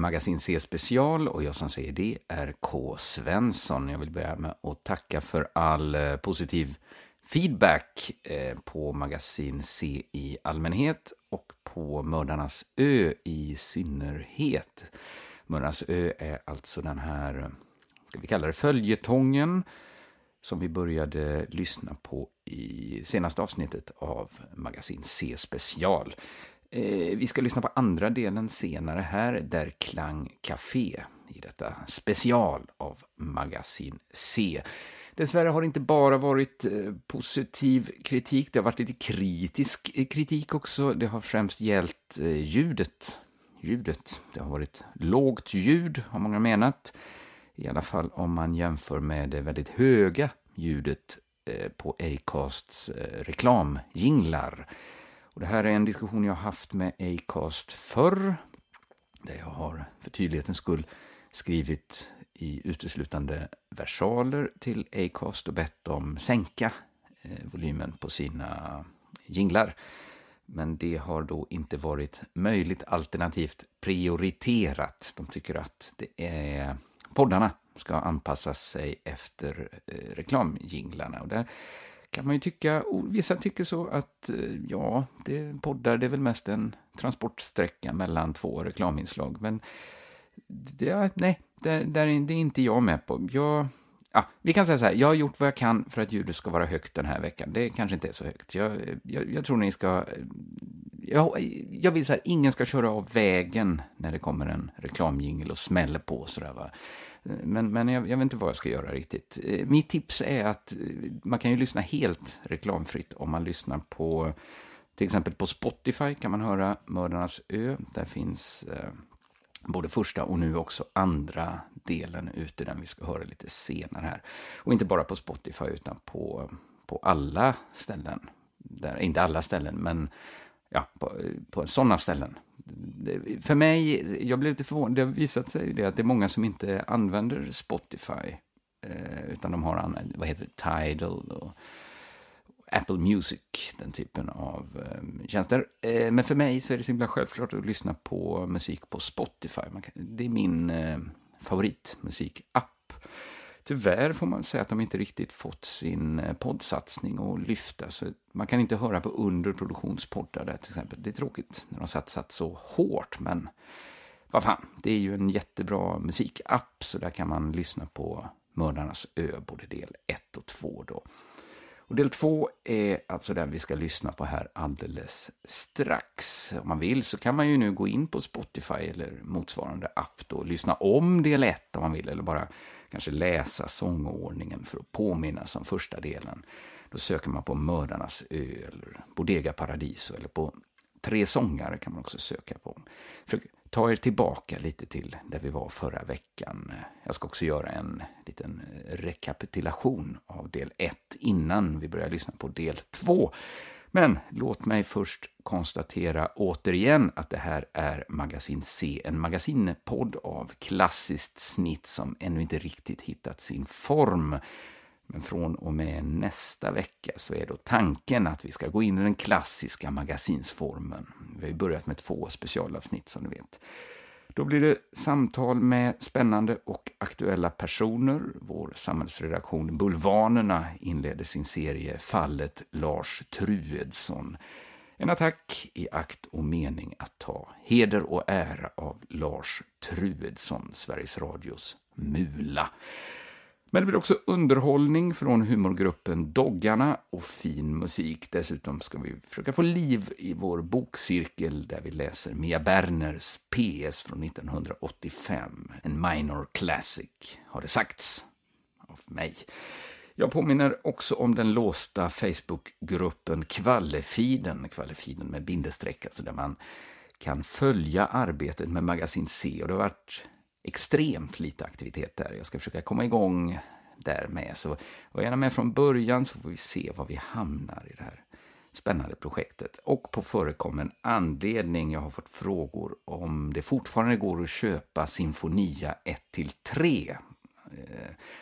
Magasin C special och jag som säger det är K. Svensson. Jag vill börja med att tacka för all eh, positiv feedback eh, på Magasin C i allmänhet och på Mördarnas Ö i synnerhet. Mördarnas Ö är alltså den här, ska vi kalla det följetongen, som vi började lyssna på i senaste avsnittet av Magasin C special. Eh, vi ska lyssna på andra delen senare här, där Klang Café i detta special av Magasin C. Dessvärre har det inte bara varit eh, positiv kritik, det har varit lite kritisk eh, kritik också. Det har främst gällt eh, ljudet. Ljudet. Det har varit lågt ljud, har många menat. I alla fall om man jämför med det väldigt höga ljudet på Acasts reklamjinglar. Och det här är en diskussion jag haft med Acast förr, där jag har för tydlighetens skull skrivit i uteslutande versaler till Acast och bett dem sänka eh, volymen på sina jinglar. Men det har då inte varit möjligt, alternativt prioriterat. De tycker att det är poddarna ska anpassa sig efter eh, reklamjinglarna. Och där kan man ju tycka, vissa tycker så att eh, ja, det, poddar det är väl mest en transportsträcka mellan två reklaminslag. Men det, nej, det, det, är inte jag med på. Jag, ja, vi kan säga så här, jag har gjort vad jag kan för att ljudet ska vara högt den här veckan. Det kanske inte är så högt. Jag, jag, jag tror ni ska... Eh, jag, jag vill så här, ingen ska köra av vägen när det kommer en reklamjingel och smäller på sådär va. Men, men jag, jag, vet inte vad jag ska göra riktigt. Eh, mitt tips är att eh, man kan ju lyssna helt reklamfritt om man lyssnar på till exempel på Spotify kan man höra Mördarnas ö. Där finns eh, både första och nu också andra delen ute, den vi ska höra lite senare här. Och inte bara på Spotify utan på, på alla ställen. Där, inte alla ställen, men ja, på, på sådana ställen. För mig, jag blev lite förvånad, det har visat sig det att det är många som inte använder Spotify, eh, utan de har, vad heter det, Tidal och Apple Music, den typen av eh, tjänster. Eh, men för mig så är det så himla självklart att lyssna på musik på Spotify. Kan, det är min eh, favoritmusikapp. Tyvärr får man säga att de inte riktigt fått sin eh, poddsatsning att lyfta. Så man kan inte höra på underproduktionspoddar där till exempel. Det är tråkigt när de satsat så hårt, men vad fan, det är ju en jättebra musikapp, så där kan man lyssna på Mördarnas ö, både del 1 och 2 då. Och del 2 är alltså den vi ska lyssna på här alldeles strax. Om man vill så kan man ju nu gå in på Spotify eller motsvarande app då och lyssna om del 1 om man vill, eller bara kanske läsa sångordningen för att påminnas om första delen. Då söker man på Mördarnas ö eller Bodega Paradiso eller på Tre sångare kan man också söka på. För ta er tillbaka lite till där vi var förra veckan. Jag ska också göra en liten eh, rekapitulation av del 1 innan vi börjar lyssna på del 2. Men låt mig först konstatera återigen att det här är Magasin C, en magasinpodd av klassiskt snitt som ännu inte riktigt hittat sin form. Men från och med nästa vecka så är då tanken att vi ska gå in i den klassiska magasinsformen. Vi har ju börjat med två specialavsnitt som ni vet. Då blir det samtal med spännande och aktuella personer. Vår samhällsredaktion Bulvanerna inleder sin serie Fallet Lars Truedsson. En attack i akt och mening att ta heder och ära av Lars Truedsson, Sveriges Radios Mula. Men det blir också underhållning från humorgruppen Doggarna och fin musik. Dessutom ska vi försöka få liv i vår bokcirkel där vi läser Mia Berners PS från 1985. En minor classic, har det sagts av mig. Jag påminner också om den låsta Facebookgruppen Kvallefiden, Kvallefiden med bindestreck, alltså där man kan följa arbetet med Magasin C. Och det har varit extremt lite aktivitet där. Jag ska försöka komma igång där med. Så var gärna med från början så får vi se var vi hamnar i det här spännande projektet. Och på förekommen anledning, jag har fått frågor om det fortfarande går att köpa Sinfonia 1-3 eh,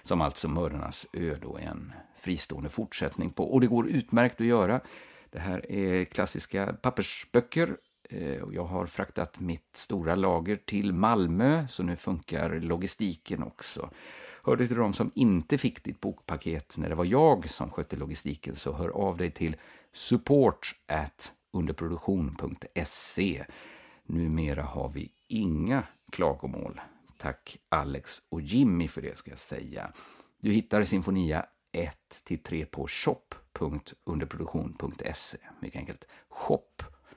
som alltså Mördarnas ö då är en fristående fortsättning på. Och det går utmärkt att göra. Det här är klassiska pappersböcker Eh, och jag har fraktat mitt stora lager till Malmö, så nu funkar logistiken också. Hörde till de som inte fick ditt bokpaket när det var jag som skötte logistiken, så hör av dig till support at underproduktion.se. Numera har vi inga klagomål. Tack Alex och Jimmy för det ska jag säga. Du hittar Sinfonia 1-3 på shop.underproduktion.se. Mycket enkelt. Shop.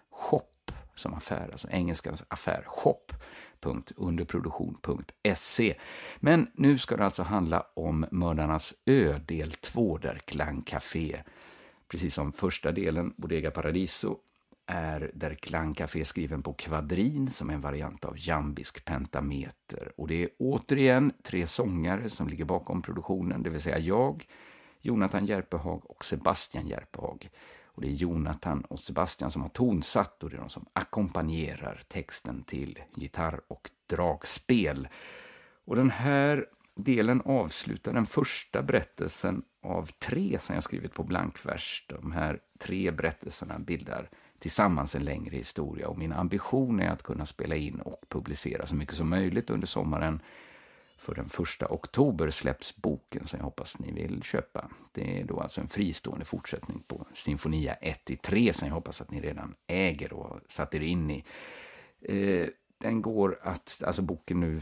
Shop som affär, alltså engelskans affär, shop.underproduktion.se. Men nu ska det alltså handla om Mördarnas ö, del 2, där Klang Café, precis som första delen, Bodega Paradiso, är där Klang Café skriven på kvadrin som är en variant av jambisk pentameter. Och det är återigen tre sångare som ligger bakom produktionen, det vill säga jag, Jonathan Järpehag och Sebastian Järpehag. Och det är Jonathan och Sebastian som har tonsatt och det är de som ackompanjerar texten till gitarr och dragspel. Och den här delen avslutar den första berättelsen av tre som jag skrivit på blankvers. De här tre berättelserna bildar tillsammans en längre historia och min ambition är att kunna spela in och publicera så mycket som möjligt under sommaren för den första oktober släpps boken som jag hoppas ni vill köpa. Det är då alltså en fristående fortsättning på Sinfonia 1-3 som jag hoppas att ni redan äger och satt er in i. Eh, den går att, alltså boken nu eh,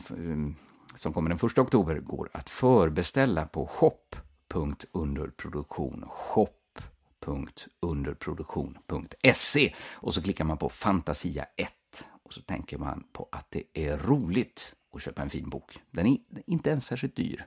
som kommer den första oktober går att förbeställa på shop.underproduktion. shop.underproduktion.se och så klickar man på Fantasia 1 och så tänker man på att det är roligt och köpa en fin bok. Den är inte ens särskilt dyr.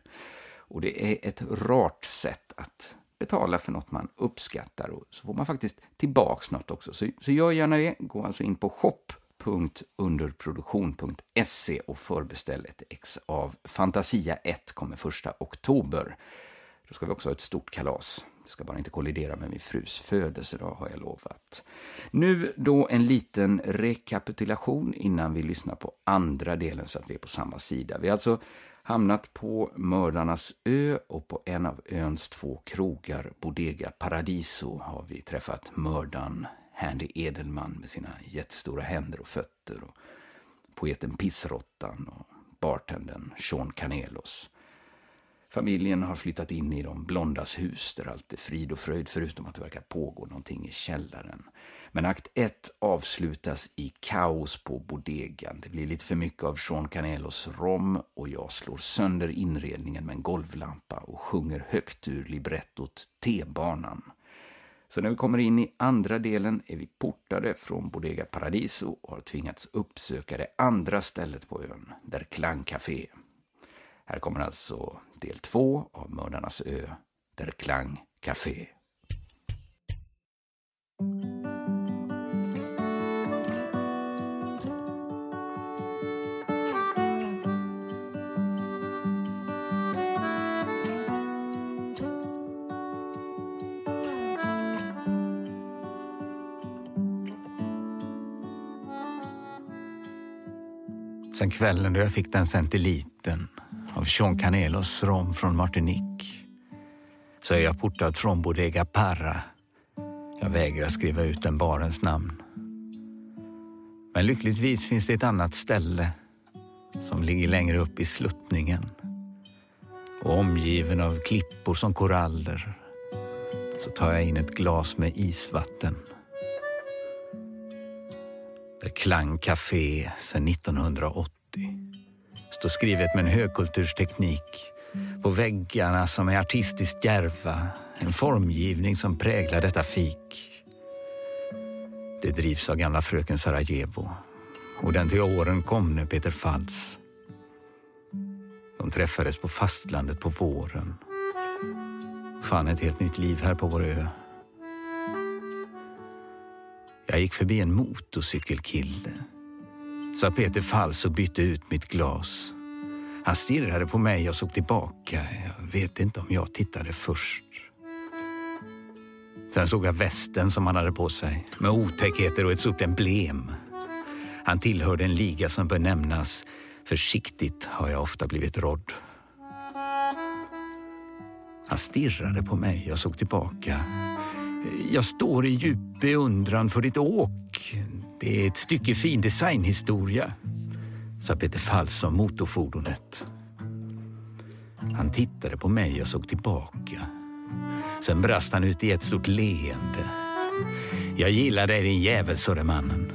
Och det är ett rart sätt att betala för något man uppskattar och så får man faktiskt tillbaks något också. Så, så gör gärna det. Gå alltså in på shop.underproduktion.se och förbeställ ett ex av Fantasia 1 kommer första oktober. Då ska vi också ha ett stort kalas. Det ska bara inte kollidera med min frus födelsedag har jag lovat. Nu då en liten rekapitulation innan vi lyssnar på andra delen så att vi är på samma sida. Vi har alltså hamnat på Mördarnas ö och på en av öns två krogar, Bodega Paradiso, har vi träffat mördaren Handy Edelman med sina jättestora händer och fötter och poeten Pissrottan och bartendern Sean Canelos. Familjen har flyttat in i de blondas hus där allt är frid och fröjd förutom att det verkar pågå någonting i källaren. Men akt 1 avslutas i kaos på bodegan. Det blir lite för mycket av Sean Canelos rom och jag slår sönder inredningen med en golvlampa och sjunger högt ur librettot T-banan. Så när vi kommer in i andra delen är vi portade från Bodega Paradiso och har tvingats uppsöka det andra stället på ön, där Klangcafé här kommer alltså del två av Mördarnas ö, Der Klang Café. Sen kvällen då jag fick den centiliten av Sean Canelos rom från Martinique så är jag portad från Bodega Parra. Jag vägrar skriva ut den barens namn. Men lyckligtvis finns det ett annat ställe som ligger längre upp i sluttningen och omgiven av klippor som koraller så tar jag in ett glas med isvatten. Där Klang Café sedan 1980 och skrivet med en högkultursteknik på väggarna som är artistiskt djärva. En formgivning som präglar detta fik. Det drivs av gamla fröken Sarajevo och den till åren komne Peter Fads. De träffades på fastlandet på våren. Fann ett helt nytt liv här på vår ö. Jag gick förbi en motorcykelkille. Sa Peter Falls och bytte ut mitt glas. Han stirrade på mig och såg tillbaka. Jag vet inte om jag tittade först. Sen såg jag västen som han hade på sig med otäckheter och ett stort emblem. Han tillhörde en liga som bör nämnas. Försiktigt har jag ofta blivit rådd. Han stirrade på mig och såg tillbaka. Jag står i djup beundran för ditt åk. Det är ett stycke fin designhistoria, sa Peter Fals om motorfordonet. Han tittade på mig och såg tillbaka. Sen brast han ut i ett stort leende. Jag gillar dig din jävel, sade mannen.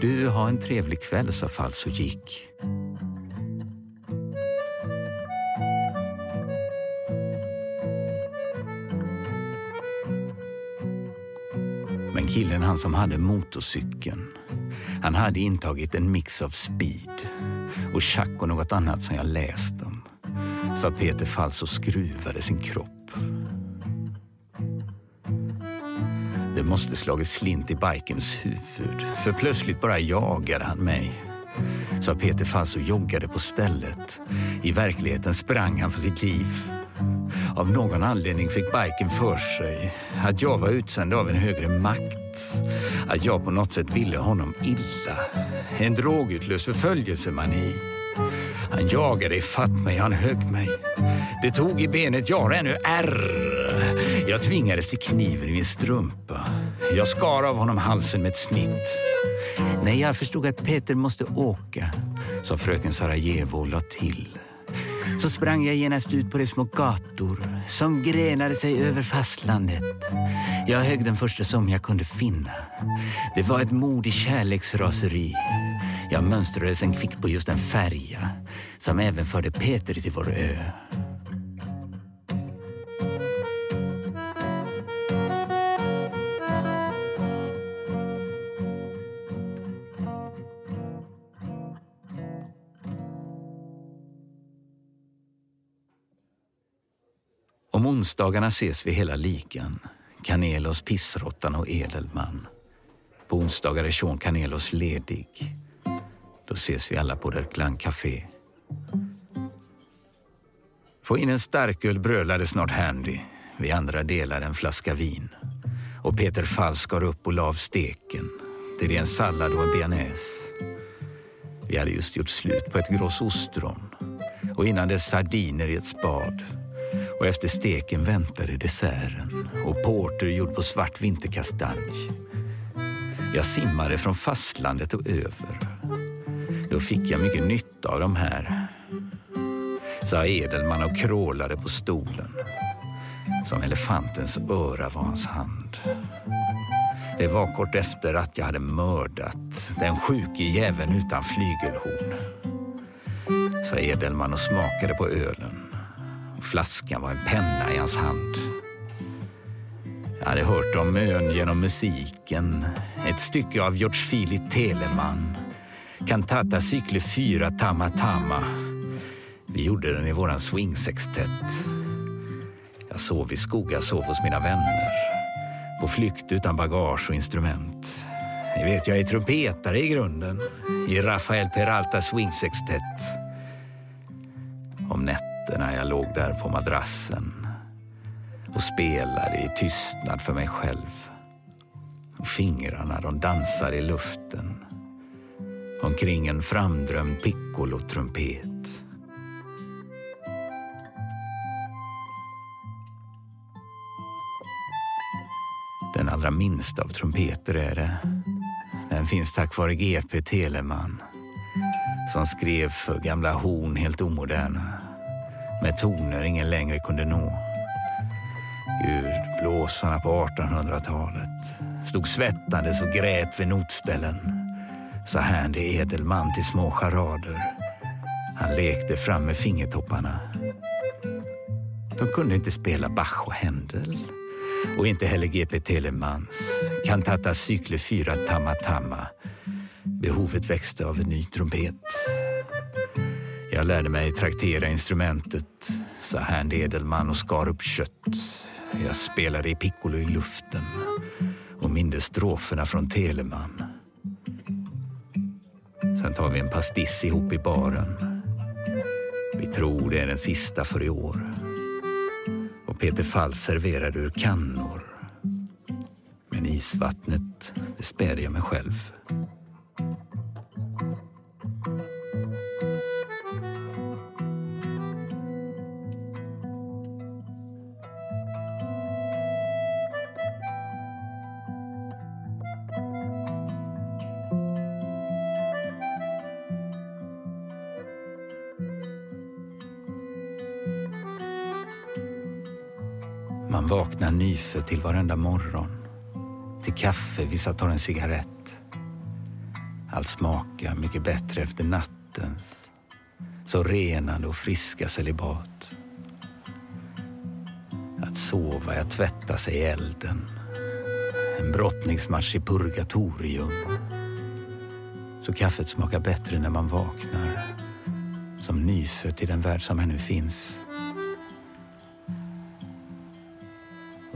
Du, har en trevlig kväll, sa Fals och gick. Killen han som hade motorcykeln, han hade intagit en mix av speed och tjack och något annat som jag läst om. Sa Peter Falls och skruvade sin kropp. Det måste slagit slint i bikens huvud, för plötsligt bara jagade han mig. Sa Peter Falls och joggade på stället. I verkligheten sprang han för sitt liv. Av någon anledning fick biken för sig att jag var utsänd av en högre makt. Att jag på något sätt ville honom illa. En drogutlös förföljelsemani. Han jagade ifatt mig, han högg mig. Det tog i benet, jag har ännu ärr. Jag tvingades till kniven i min strumpa. Jag skar av honom halsen med ett snitt. När jag förstod att Peter måste åka, sa fröken Sarajevo och la till så sprang jag genast ut på de små gator som grenade sig över fastlandet. Jag högg den första som jag kunde finna. Det var ett mod i kärleksraseri. Jag mönstrade sen kvick på just en färja som även förde Peter till vår ö. Onsdagarna ses vi hela ligan. Canelos, Pissrottan och Edelman. På onsdagar är Sean Canelos ledig. Då ses vi alla på Der Klang Café. Få in en starköl brölade snart Handy. Vi andra delar en flaska vin. Och Peter Fall skar upp och la av steken. Till det en sallad och en bearnaise. Vi hade just gjort slut på ett gross ostron och innan dess sardiner i ett spad och efter steken väntade desserten och porter gjord på svart vinterkastanj. Jag simmade från fastlandet och över. Då fick jag mycket nytta av de här, sa Edelman och krålade på stolen. Som elefantens öra var hans hand. Det var kort efter att jag hade mördat den sjuke jäveln utan flygelhorn. Sa Edelman och smakade på ölen. Flaskan var en penna i hans hand. Jag hade hört om ön genom musiken. Ett stycke av George Philip Telemann. Cantata Cykle 4 Tama Tama. Vi gjorde den i våran swingsextett. Jag sov i skog, jag sov hos mina vänner. På flykt utan bagage och instrument. Ni vet, jag är trumpetare i grunden. I Rafael Peralta swingsextett. Nätterna jag låg där på madrassen och spelade i tystnad för mig själv. Och fingrarna de dansar i luften omkring en framdrömd piccolo-trumpet. allra minsta av trumpeter är det. Den finns tack vare GP Teleman som skrev för gamla horn helt omoderna med toner ingen längre kunde nå. Gudblåsarna på 1800-talet stod svettandes och grät vid notställen. Sa Handy Edelman till små charader. Han lekte fram med fingertopparna. De kunde inte spela Bach och Händel och inte heller GP Telemans Cantata Cykle 4 Tamma Tamma. Behovet växte av en ny trumpet. Jag lärde mig traktera instrumentet, sa herrn Edelman och skar upp kött. Jag spelade i piccolo i luften och mindes stroferna från Telemann. Sen tar vi en pastiss ihop i baren. Vi tror det är den sista för i år. Och Peter Fall serverade ur kannor. Men isvattnet, det spädde jag mig själv. Man nyfödd till varenda morgon. Till kaffe, vissa tar en cigarett. Allt smakar mycket bättre efter nattens så renande och friska celibat. Att sova är att tvätta sig i elden. En brottningsmatch i purgatorium. Så kaffet smakar bättre när man vaknar. Som nyfödd i den värld som ännu finns.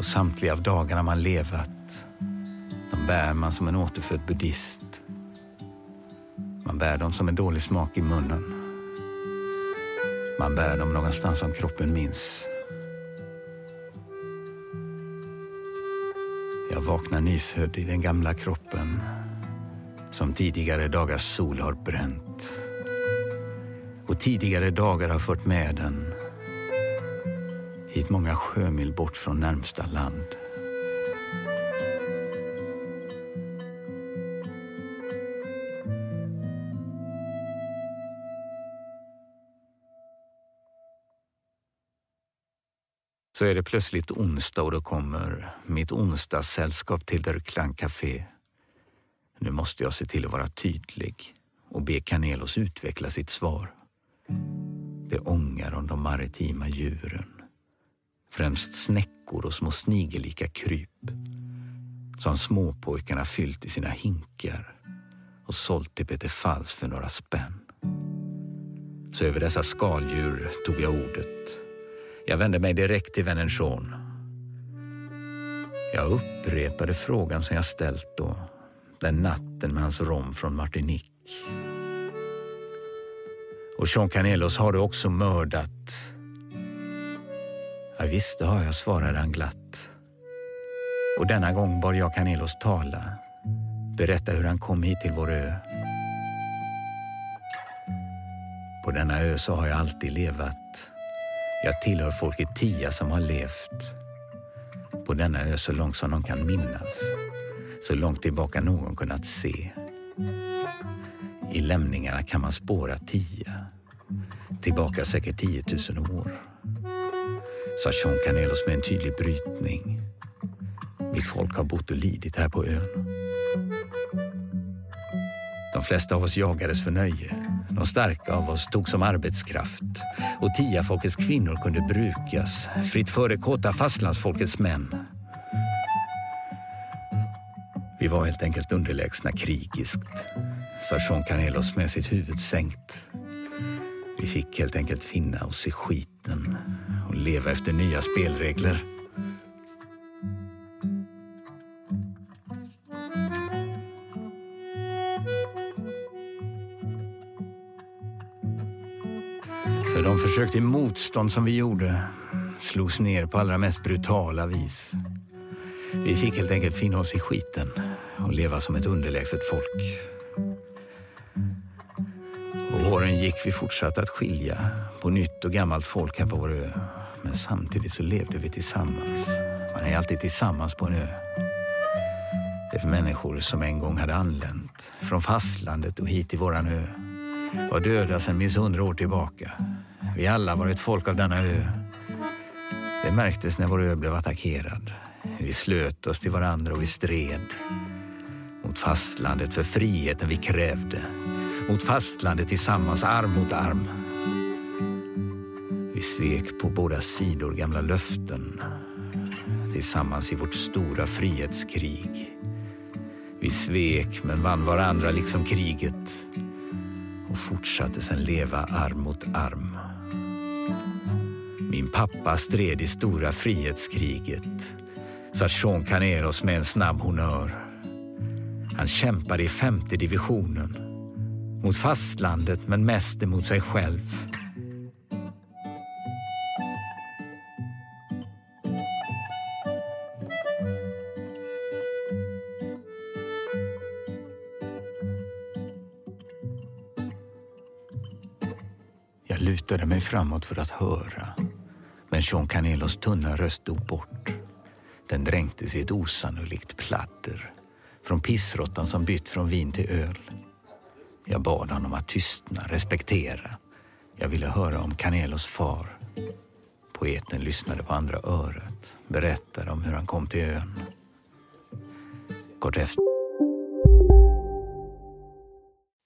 Och samtliga av dagarna man levat, de bär man som en återfödd buddhist. Man bär dem som en dålig smak i munnen. Man bär dem någonstans som kroppen minns. Jag vaknar nyfödd i den gamla kroppen som tidigare dagars sol har bränt. Och tidigare dagar har fört med den hit många sjömil bort från närmsta land. Så är det plötsligt onsdag och då kommer mitt onsdagssällskap till Der Klang Café. Nu måste jag se till att vara tydlig och be Canelos utveckla sitt svar. Det ångar om de maritima djuren främst snäckor och små snigellika kryp som småpojkarna fyllt i sina hinkar och sålt till Peter Falls för några spänn. Så över dessa skaldjur tog jag ordet. Jag vände mig direkt till vännen Sean. Jag upprepade frågan som jag ställt då, den natten med hans rom från Martinique. Och Sean Canelos har du också mördat Ja, visst, det har jag, svarade han glatt. Och denna gång bad jag Canelos tala, berätta hur han kom hit till vår ö. På denna ö så har jag alltid levat. Jag tillhör folket Tia som har levt. På denna ö så långt som de kan minnas. Så långt tillbaka någon kunnat se. I lämningarna kan man spåra Tia. Tillbaka säkert 10 000 år sa Sean Canelos med en tydlig brytning. Mitt folk har bott och lidit här på ön. De flesta av oss jagades för nöje. De starka av oss tog som arbetskraft och tiafolkets kvinnor kunde brukas fritt före kåta fastlandsfolkets män. Vi var helt enkelt underlägsna krigiskt, sa Sean Canelos med sitt huvud sänkt. Vi fick helt enkelt finna oss i skiten leva efter nya spelregler. För de försök till motstånd som vi gjorde slogs ner på allra mest brutala vis. Vi fick helt enkelt finna oss i skiten och leva som ett underlägset folk. Och åren gick vi fortsatte att skilja på nytt och gammalt folk här på vår ö. Men samtidigt så levde vi tillsammans. Man är alltid tillsammans på en ö. Det är människor som en gång hade anlänt från fastlandet och hit till våran ö. Var döda sedan minst hundra år tillbaka. Vi alla var ett folk av denna ö. Det märktes när vår ö blev attackerad. Vi slöt oss till varandra och vi stred. Mot fastlandet för friheten vi krävde. Mot fastlandet tillsammans, arm mot arm. Vi svek på båda sidor gamla löften tillsammans i vårt stora frihetskrig. Vi svek men vann varandra liksom kriget och fortsatte sen leva arm mot arm. Min pappa stred i stora frihetskriget sa Sean Canelos med en snabb honör. Han kämpade i femte divisionen mot fastlandet men mest emot sig själv. Lutade mig framåt för att höra, men Sean Canelos tunna röst dog bort. Den dränktes i ett osannolikt platter från pissrottan som bytt från vin till öl. Jag bad honom att tystna, respektera. Jag ville höra om Canelos far. Poeten lyssnade på andra örat, berättade om hur han kom till ön. Kort efter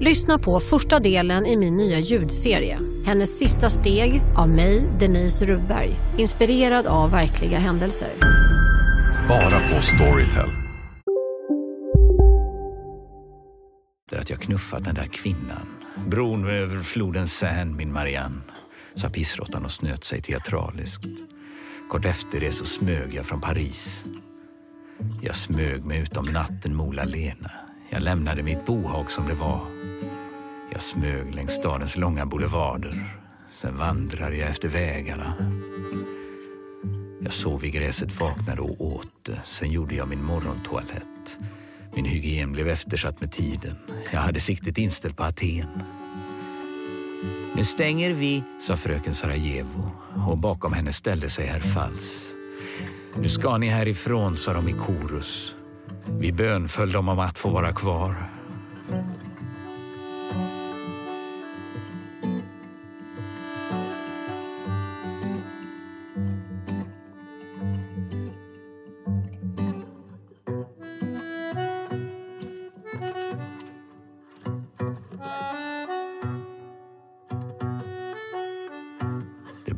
Lyssna på första delen i min nya ljudserie. Hennes sista steg av mig, Denise Rubberg. Inspirerad av verkliga händelser. Bara på Storytel. Att jag knuffat den där kvinnan, bron över floden Seine, min Marianne, sa pissråttan och snöt sig teatraliskt. Kort efter det så smög jag från Paris. Jag smög mig utom natten Mola Lena. Jag lämnade mitt bohag som det var. Jag smög längs stadens långa boulevarder. Sen vandrade jag efter vägarna. Jag sov i gräset, vaknade och åt. Sen gjorde jag min morgontoalett. Min hygien blev eftersatt med tiden. Jag hade siktet inställt på Aten. Nu stänger vi, sa fröken Sarajevo och bakom henne ställde sig herr Fals. Nu ska ni härifrån, sa de i korus. Vi bönföll dem om att få vara kvar.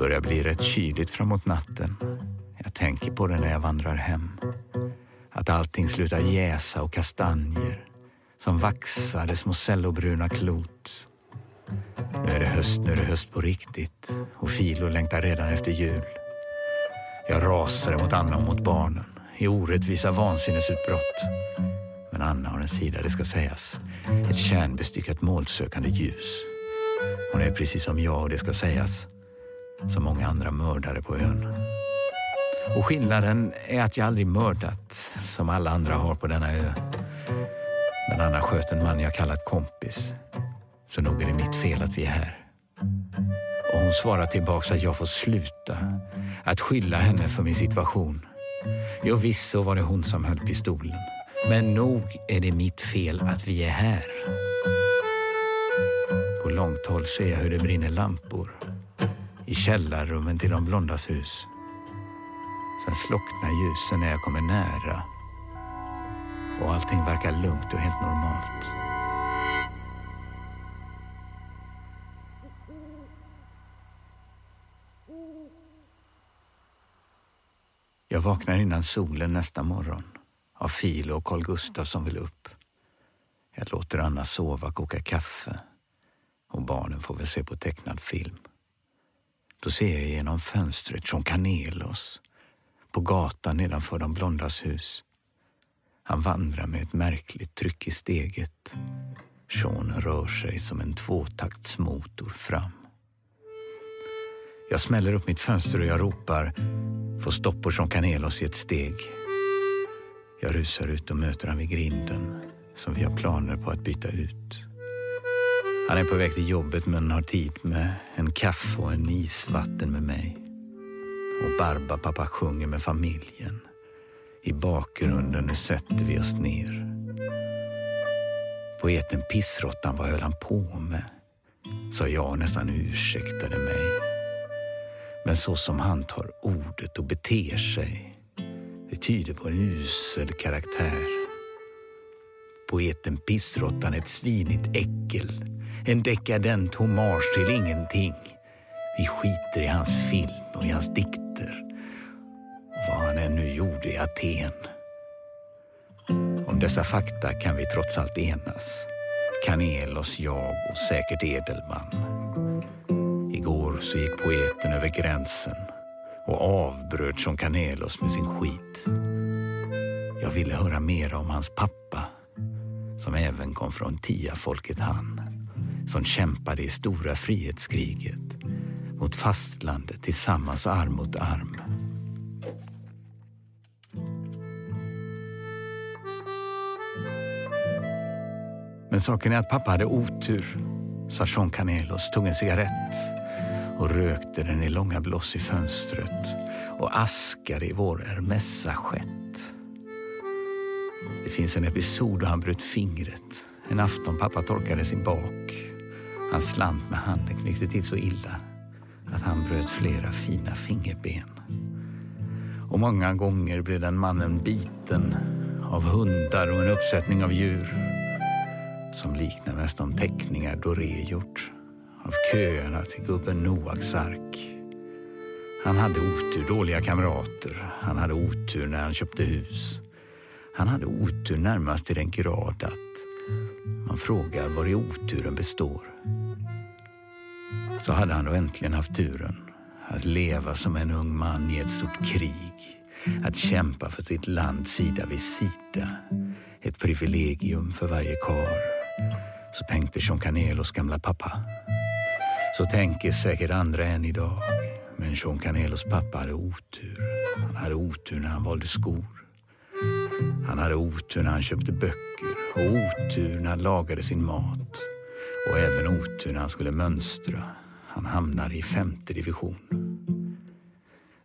Börjar bli rätt kyligt framåt natten. Jag tänker på det när jag vandrar hem. Att allting slutar jäsa och kastanjer som vaxade små cellobruna klot. Nu är det höst, nu är det höst på riktigt och Filo längtar redan efter jul. Jag rasade mot Anna och mot barnen i orättvisa vansinnesutbrott. Men Anna har en sida, det ska sägas. Ett kärnbestyckat målsökande ljus. Hon är precis som jag och det ska sägas. Som många andra mördare på ön. Och skillnaden är att jag aldrig mördat som alla andra har på denna ö. Men Anna sköt en man jag kallat kompis. Så nog är det mitt fel att vi är här. Och hon svarar tillbaks att jag får sluta att skylla henne för min situation. Jo, visst så var det hon som höll pistolen. Men nog är det mitt fel att vi är här. På långt håll ser jag hur det brinner lampor i källarrummen till de blondas hus. Sen slocknar ljusen när jag kommer nära och allting verkar lugnt och helt normalt. Jag vaknar innan solen nästa morgon av Filo och Carl Gustaf som vill upp. Jag låter Anna sova, koka kaffe och barnen får väl se på tecknad film. Då ser jag genom fönstret John Canelos på gatan nedanför de blondas hus. Han vandrar med ett märkligt tryck i steget. Sean rör sig som en tvåtaktsmotor fram. Jag smäller upp mitt fönster och jag ropar, får stopp på Sean Canelos i ett steg. Jag rusar ut och möter han vid grinden som vi har planer på att byta ut. Han är på väg till jobbet men har tid med en kaffe och en isvatten med mig. Och Barba pappa sjunger med familjen. I bakgrunden nu sätter vi oss ner. Poeten Pissrottan, vad höll han på med? Sa jag och nästan ursäktade mig. Men så som han tar ordet och beter sig, det tyder på en usel karaktär. Poeten Pissrottan ett svinigt äckel. En dekadent hommage till ingenting. Vi skiter i hans film och i hans dikter. Och vad han ännu gjorde i Aten. Om dessa fakta kan vi trots allt enas. Kanelos, jag och säkert Edelman. Igår så gick poeten över gränsen och avbröt som Kanelos med sin skit. Jag ville höra mer om hans pappa som även kom från Tia-folket han som kämpade i stora frihetskriget mot fastlandet tillsammans arm mot arm. Men saken är att pappa hade otur, sa Jean Canelos, tog en cigarett och rökte den i långa bloss i fönstret och askade i vår Hermès-assiett. Det finns en episod då han bröt fingret. En afton pappa torkade sin bak. Han slant med handen knyckte till så illa att han bröt flera fina fingerben. Och många gånger blev den mannen biten av hundar och en uppsättning av djur som liknar mest de teckningar Doré gjort av köerna till gubben Noaks ark. Han hade otur, dåliga kamrater. Han hade otur när han köpte hus. Han hade otur närmast till den grad att man frågar var i oturen består. Så hade han då äntligen haft turen att leva som en ung man i ett stort krig. Att kämpa för sitt land sida vid sida. Ett privilegium för varje kar. Så tänkte Jean Canelos gamla pappa. Så tänker säkert andra än idag. Men Jean Canelos pappa hade otur. Han hade otur när han valde skor. Han hade otur när han köpte böcker och otur när han lagade sin mat. Och även otur när han skulle mönstra. Han hamnade i femte division.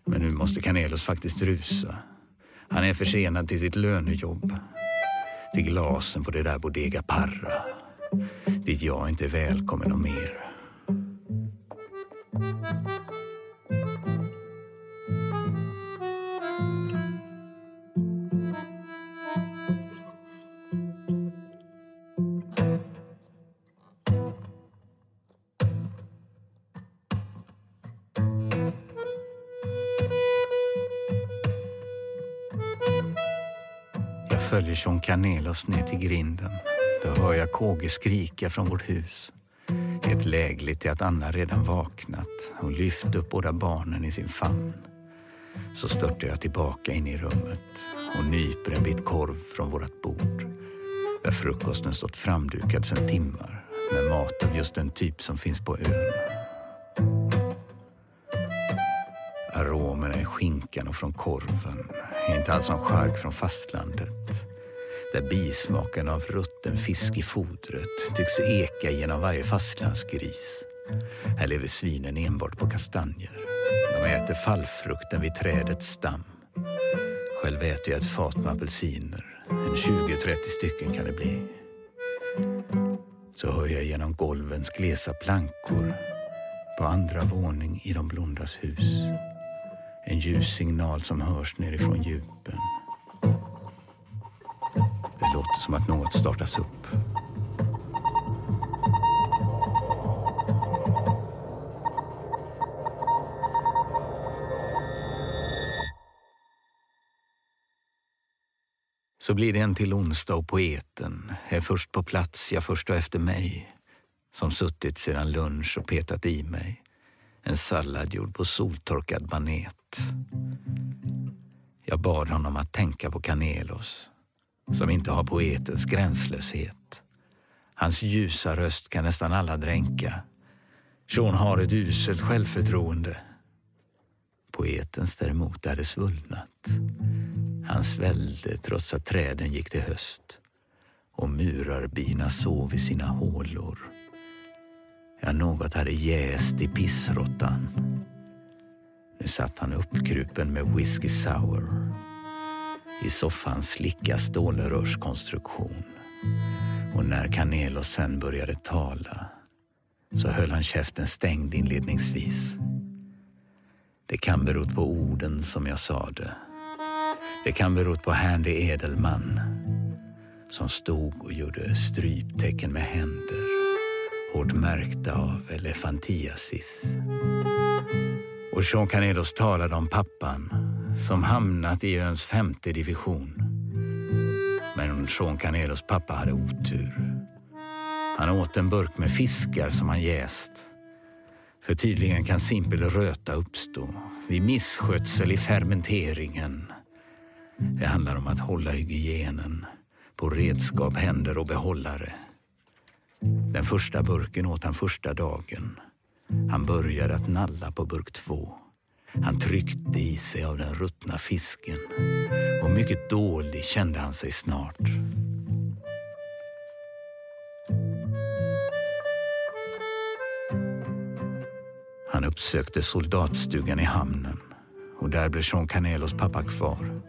Men nu måste Canelos faktiskt rusa. Han är försenad till sitt lönejobb. Till glasen på det där Bodega Parra. Dit jag inte är välkommen och mer. Jag Jean Canelos ner till grinden. Då hör jag KG skrika från vårt hus. Ett lägligt till att Anna redan vaknat och lyft upp båda barnen i sin famn. Så störtar jag tillbaka in i rummet och nyper en bit korv från vårt bord. Där frukosten stått framdukad sedan timmar med mat av just den typ som finns på ön. Aromerna i skinkan och från korven är inte alls som chark från fastlandet där bismaken av rutten fisk i fodret tycks eka genom varje fastlandsgris. Här lever svinen enbart på kastanjer. De äter fallfrukten vid trädets stam. Själv äter jag ett fat med apelsiner. En 20-30 stycken kan det bli. Så hör jag genom golvens glesa plankor på andra våning i de blondas hus. En ljus signal som hörs nerifrån djupen. Det låter som att något startas upp. Så blir det en till onsdag och poeten är först på plats, ja först och efter mig, som suttit sedan lunch och petat i mig en sallad gjord på soltorkad manet. Jag bad honom att tänka på Canelos, som inte har poetens gränslöshet. Hans ljusa röst kan nästan alla dränka. Sean har ett uselt självförtroende. Poetens däremot är det svullnat. Han svällde trots att träden gick till höst och murarbina sov i sina hålor. Ja, något hade jäst i pissrottan. Nu satt han uppkrupen med whisky sour i soffans slicka stålrörskonstruktion. Och när Canelos sen började tala så höll han käften stängd inledningsvis. Det kan berott på orden som jag sade. Det kan berott på Handy Edelman som stod och gjorde stryptecken med händer hårt märkta av elefantiasis. Och Sean Canelos talade om pappan som hamnat i öns femte division. Men Sean Canelos pappa hade otur. Han åt en burk med fiskar som han jäst. För tydligen kan simpel röta uppstå vid misskötsel i fermenteringen. Det handlar om att hålla hygienen på redskap, händer och behållare. Den första burken åt han första dagen. Han började att nalla på burk två. Han tryckte i sig av den ruttna fisken och mycket dålig kände han sig snart. Han uppsökte soldatstugan i hamnen och där blev Jean Canelos pappa kvar.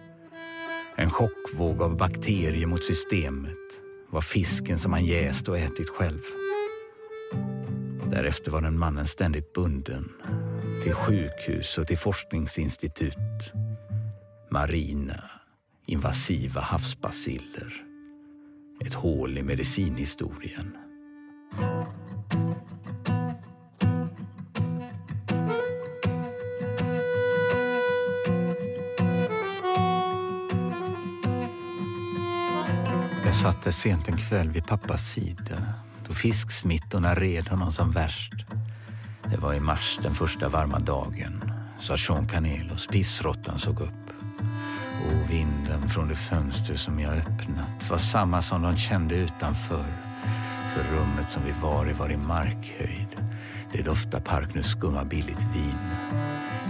En chockvåg av bakterier mot systemet var fisken som han jäst och ätit själv. Därefter var den mannen ständigt bunden till sjukhus och till forskningsinstitut. Marina, invasiva havsbaciller. Ett hål i medicinhistorien. Jag satt där sent en kväll vid pappas sida fisksmittorna red honom som värst. Det var i mars den första varma dagen, sa Jean Canelos. Pissråttan såg upp. Och vinden från det fönster som jag öppnat var samma som de kände utanför. För rummet som vi var i var i markhöjd. Det doftar park nu skumma billigt vin.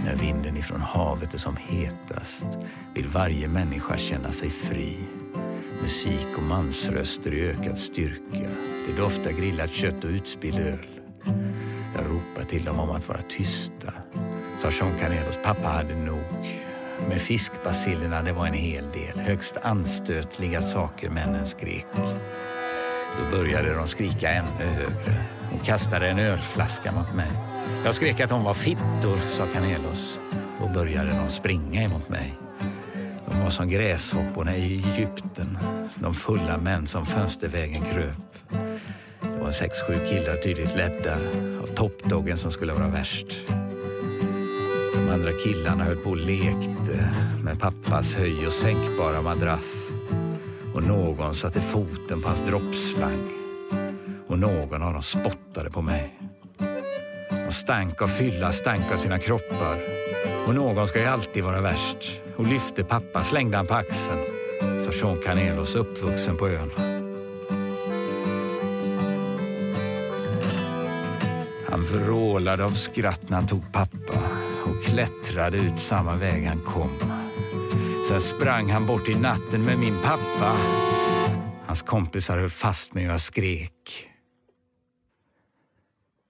När vinden ifrån havet är som hetast vill varje människa känna sig fri. Musik och mansröster i ökad styrka. Det doftar grillat kött och utspilld öl. Jag ropar till dem om att vara tysta. Sa Jean Canelos pappa hade nog. Med fiskbasillerna, det var en hel del. Högst anstötliga saker männen skrek. Då började de skrika ännu högre och kastade en ölflaska mot mig. Jag skrek att de var fittor, sa Canelos. Då började de springa emot mig. De var som gräshopporna i Egypten. De fulla män som fönstervägen kröp. Var sex, sju killar tydligt ledda av toppdoggen som skulle vara värst. De andra killarna höll på och lekte med pappas höj och sänkbara madrass. Och någon satte foten på hans droppslang. Och någon av dem spottade på mig. De stank av fylla, stank av sina kroppar. Och någon ska ju alltid vara värst. Och lyfte pappa, slängde han på axeln. Sa Jean Canelos, uppvuxen på ön. Vrålade av skratt när han tog pappa och klättrade ut samma väg han kom. Sen sprang han bort i natten med min pappa. Hans kompisar höll fast mig och jag skrek.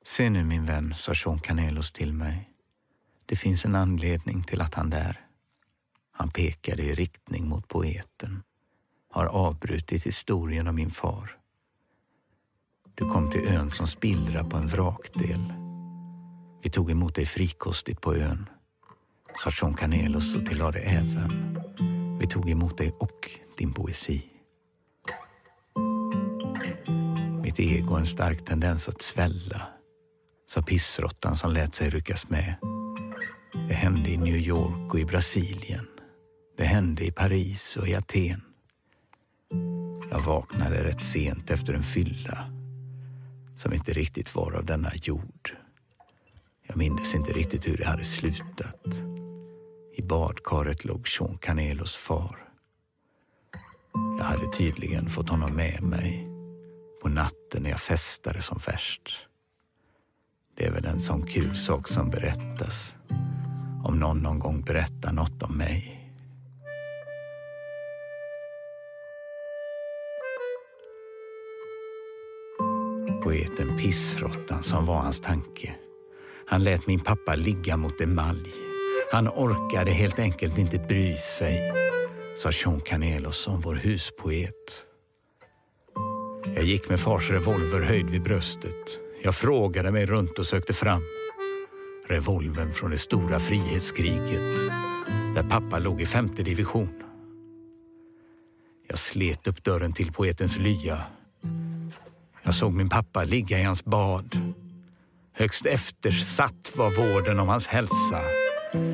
Se nu min vän, sa Sean Canelos till mig. Det finns en anledning till att han där, han pekade i riktning mot poeten, har avbrutit historien om min far. Du kom till ön som spillra på en vrakdel. Vi tog emot dig frikostigt på ön, sa Jean Canelos och tillade även. Vi tog emot dig och din poesi. Mitt ego har en stark tendens att svälla, sa pissråttan som lät sig ryckas med. Det hände i New York och i Brasilien. Det hände i Paris och i Aten. Jag vaknade rätt sent efter en fylla som inte riktigt var av denna jord. Jag mindes inte riktigt hur det hade slutat. I badkaret låg Sean Canelos far. Jag hade tydligen fått honom med mig på natten när jag festade som värst. Det är väl en sån kul sak som berättas om någon någon gång berättar något om mig. Poeten Pissrottan som var hans tanke. Han lät min pappa ligga mot emalj. Han orkade helt enkelt inte bry sig, sa Sean Canelos som vår huspoet. Jag gick med fars revolver höjd vid bröstet. Jag frågade mig runt och sökte fram. Revolven från det stora frihetskriget där pappa låg i femte division. Jag slet upp dörren till poetens lya. Jag såg min pappa ligga i hans bad. Högst eftersatt var vården om hans hälsa.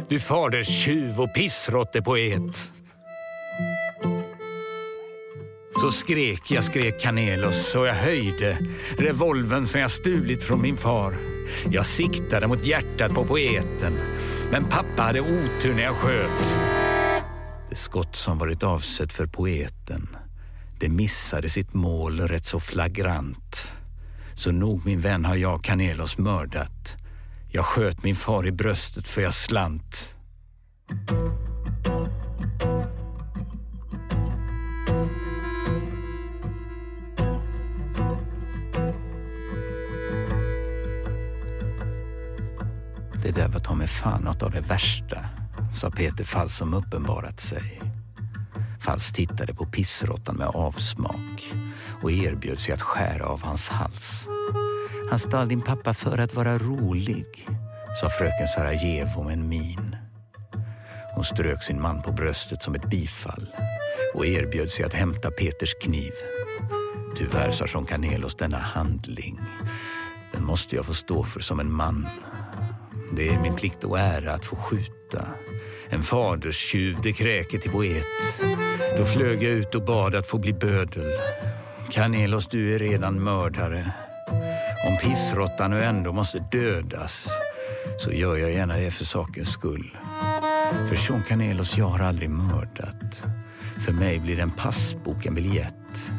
Du faders tjuv och pissrottepoet. Så skrek jag, skrek Canelos och jag höjde revolven som jag stulit från min far. Jag siktade mot hjärtat på poeten, men pappa hade otur när jag sköt. Det skott som varit avsett för poeten, det missade sitt mål rätt så flagrant. Så nog min vän har jag Canelos mördat. Jag sköt min far i bröstet för jag slant. Det där var ta mig fan något av det värsta, sa Peter Fall som uppenbarat sig. Fals tittade på pissråttan med avsmak och erbjöd sig att skära av hans hals. Han stal din pappa för att vara rolig, sa fröken Sarajevo med en min. Hon strök sin man på bröstet som ett bifall och erbjöd sig att hämta Peters kniv. Tyvärr, sa Jean Canelos, denna handling, den måste jag få stå för som en man. Det är min plikt och ära att få skjuta. En faderstjuv, det kräker till poet. Då flög jag ut och bad att få bli bödel. Canelos, du är redan mördare. Om pissråttan nu ändå måste dödas så gör jag gärna det för sakens skull. För Sean Canelos, jag har aldrig mördat. För mig blir en passbok en biljett.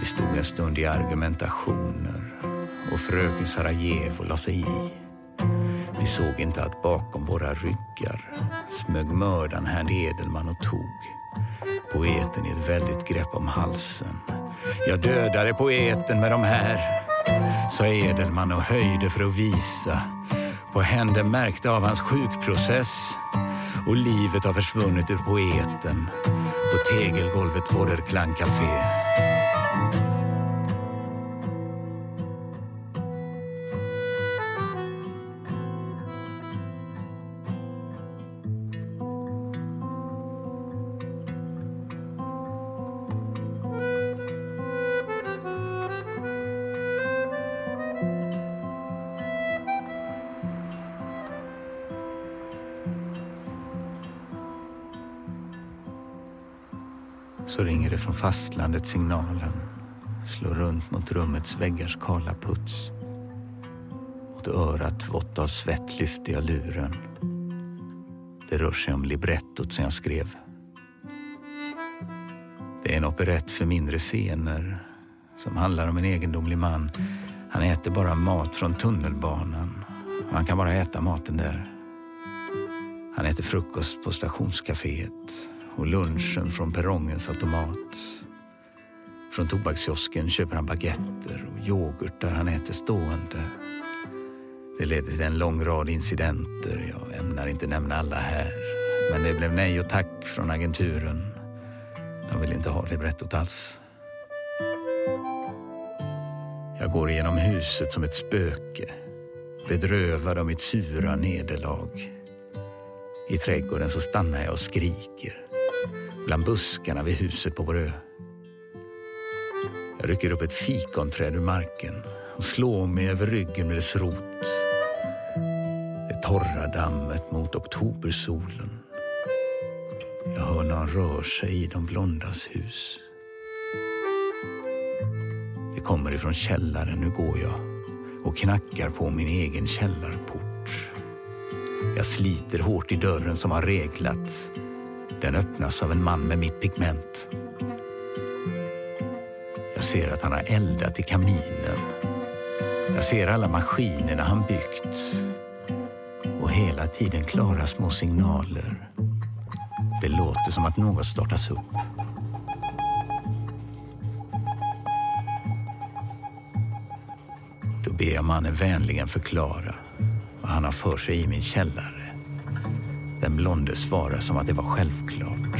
Vi stod en stund i argumentationer och fröken Sarajevo la sig i. Vi såg inte att bakom våra ryggar smög mördaren Herrn Edelman och tog poeten i ett väldigt grepp om halsen. Jag dödade poeten med de här, sa Edelman och höjde för att visa. På händer märkte av hans sjukprocess och livet har försvunnit ur poeten på tegelgolvet på der Klang Café. Så ringer det från fastlandet signalen. Slår runt mot rummets väggars kala puts. Mot örat vått av svett lyfter jag luren. Det rör sig om librettot som jag skrev. Det är en operett för mindre scener som handlar om en egendomlig man. Han äter bara mat från tunnelbanan och han kan bara äta maten där. Han äter frukost på stationscaféet och lunchen från perrongens automat. Från tobakskiosken köper han baguetter och yoghurt där han äter stående. Det ledde till en lång rad incidenter. Jag ämnar inte nämna alla här. Men det blev nej och tack från agenturen. De vill inte ha librettot alls. Jag går igenom huset som ett spöke. Bedrövad av mitt sura nederlag. I trädgården så stannar jag och skriker bland buskarna vid huset på vår ö. Jag rycker upp ett fikonträd ur marken och slår mig över ryggen med dess rot. Det torra dammet mot oktobersolen. Jag hör när han rör sig i de blondas hus. Det kommer ifrån källaren, nu går jag och knackar på min egen källarport. Jag sliter hårt i dörren som har reglats. Den öppnas av en man med mitt pigment. Jag ser att han har eldat i kaminen. Jag ser alla maskinerna han byggt. Och hela tiden klara små signaler. Det låter som att något startas upp. Då ber jag mannen vänligen förklara vad han har för sig i min källare. Den blonde svarar som att det var självklart.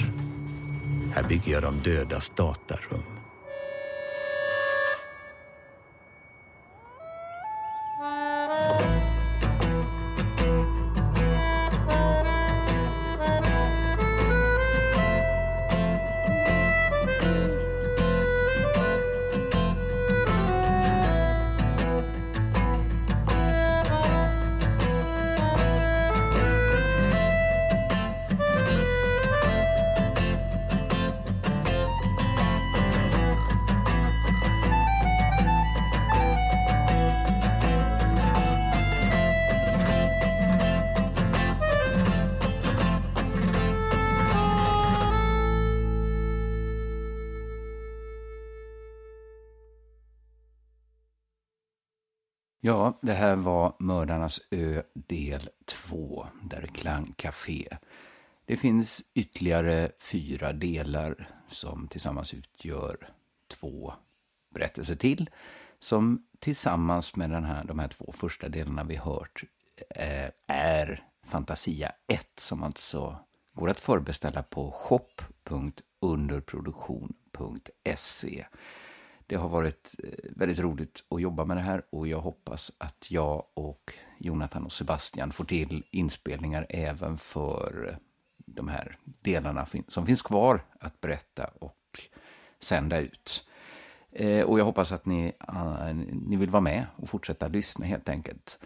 Här bygger jag de dödas datarum. Ja, det här var Mördarnas ö del 2, där Klang Café. Det finns ytterligare fyra delar som tillsammans utgör två berättelser till, som tillsammans med den här, de här två första delarna vi hört eh, är Fantasia 1, som alltså går att förbeställa på shop.underproduktion.se. Det har varit eh, väldigt roligt att jobba med det här och jag hoppas att jag och Jonathan och Sebastian får till inspelningar även för eh, de här delarna som finns kvar att berätta och sända ut. Eh, och jag hoppas att ni, ni vill vara med och fortsätta lyssna helt enkelt.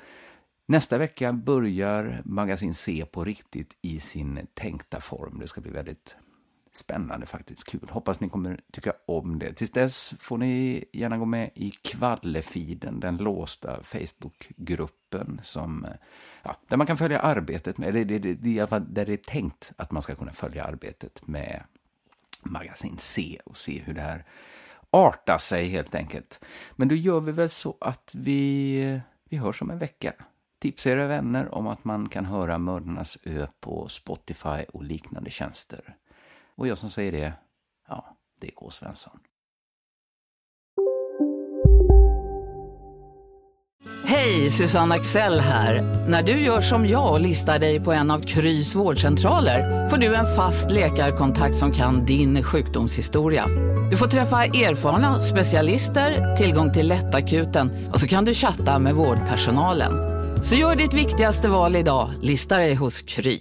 Nästa vecka börjar Magasin C på riktigt i sin tänkta form. Det ska bli väldigt Spännande faktiskt, kul. Hoppas ni kommer tycka om det. Tills dess får ni gärna gå med i Kvallefiden, den låsta Facebookgruppen som, ja, där man kan följa arbetet med, eller det, det, det, i alla fall där det är tänkt att man ska kunna följa arbetet med Magasin C och se hur det här artar sig helt enkelt. Men då gör vi väl så att vi, vi hörs om en vecka. Tipsa era vänner om att man kan höra Mördarnas ö på Spotify och liknande tjänster. Och jag som säger det, ja, det är K. Svensson. Hej, Susanne Axel här. När du gör som jag och listar dig på en av Krys vårdcentraler får du en fast läkarkontakt som kan din sjukdomshistoria. Du får träffa erfarna specialister, tillgång till lättakuten och så kan du chatta med vårdpersonalen. Så gör ditt viktigaste val idag, listar dig hos Kry.